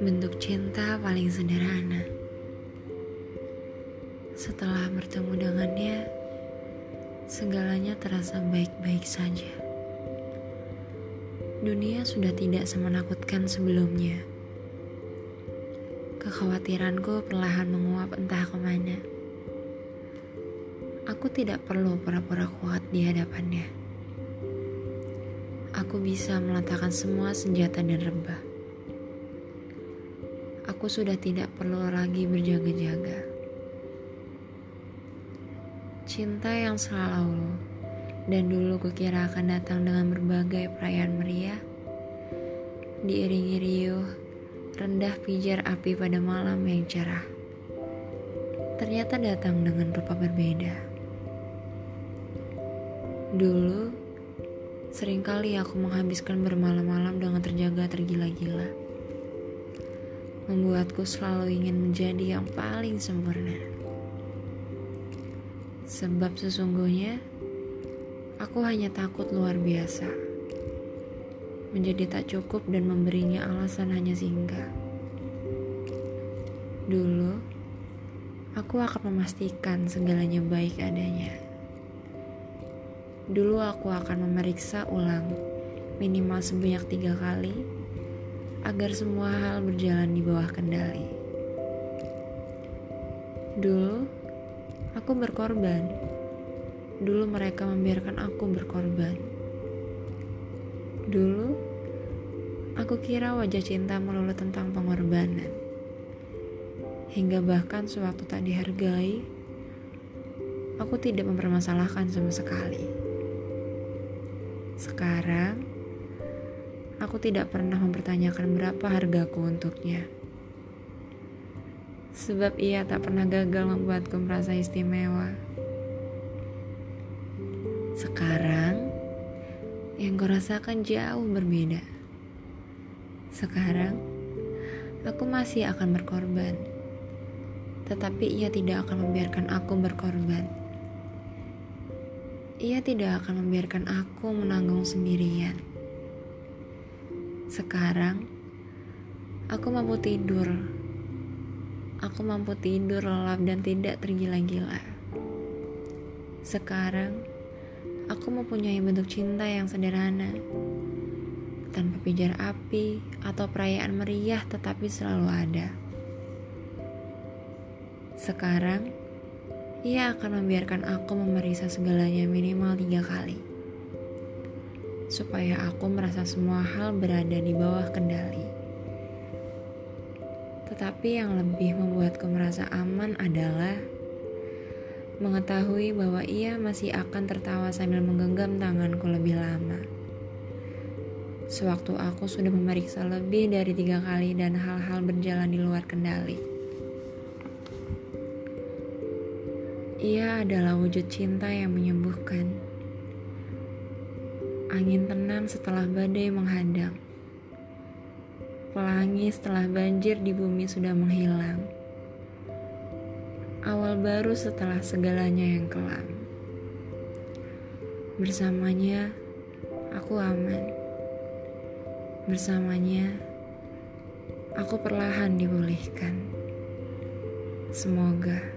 Bentuk cinta paling sederhana. Setelah bertemu dengannya, segalanya terasa baik-baik saja. Dunia sudah tidak semenakutkan sebelumnya. Kekhawatiranku perlahan menguap entah ke mana. Aku tidak perlu pura-pura kuat di hadapannya. Aku bisa meletakkan semua senjata dan rebah aku sudah tidak perlu lagi berjaga-jaga. Cinta yang selalu dan dulu kukira akan datang dengan berbagai perayaan meriah, diiringi riuh, rendah pijar api pada malam yang cerah. Ternyata datang dengan rupa berbeda. Dulu, sering kali aku menghabiskan bermalam-malam dengan terjaga tergila-gila membuatku selalu ingin menjadi yang paling sempurna. Sebab sesungguhnya aku hanya takut luar biasa. Menjadi tak cukup dan memberinya alasan hanya singgah. Dulu, aku akan memastikan segalanya baik adanya. Dulu aku akan memeriksa ulang minimal sebanyak tiga kali agar semua hal berjalan di bawah kendali. Dulu, aku berkorban. Dulu mereka membiarkan aku berkorban. Dulu, aku kira wajah cinta melulu tentang pengorbanan. Hingga bahkan sewaktu tak dihargai, aku tidak mempermasalahkan sama sekali. Sekarang, aku tidak pernah mempertanyakan berapa hargaku untuknya. Sebab ia tak pernah gagal membuatku merasa istimewa. Sekarang, yang kurasakan jauh berbeda. Sekarang, aku masih akan berkorban. Tetapi ia tidak akan membiarkan aku berkorban. Ia tidak akan membiarkan aku menanggung sendirian. Sekarang, aku mampu tidur. Aku mampu tidur lelap dan tidak tergila-gila. Sekarang, aku mempunyai bentuk cinta yang sederhana. Tanpa pijar api atau perayaan meriah tetapi selalu ada. Sekarang, ia akan membiarkan aku memeriksa segalanya minimal tiga kali supaya aku merasa semua hal berada di bawah kendali. Tetapi yang lebih membuatku merasa aman adalah mengetahui bahwa ia masih akan tertawa sambil menggenggam tanganku lebih lama. Sewaktu aku sudah memeriksa lebih dari tiga kali dan hal-hal berjalan di luar kendali. Ia adalah wujud cinta yang menyembuhkan Angin tenang setelah badai menghadang. Pelangi setelah banjir di bumi sudah menghilang. Awal baru setelah segalanya yang kelam. Bersamanya, aku aman. Bersamanya, aku perlahan dipulihkan. Semoga.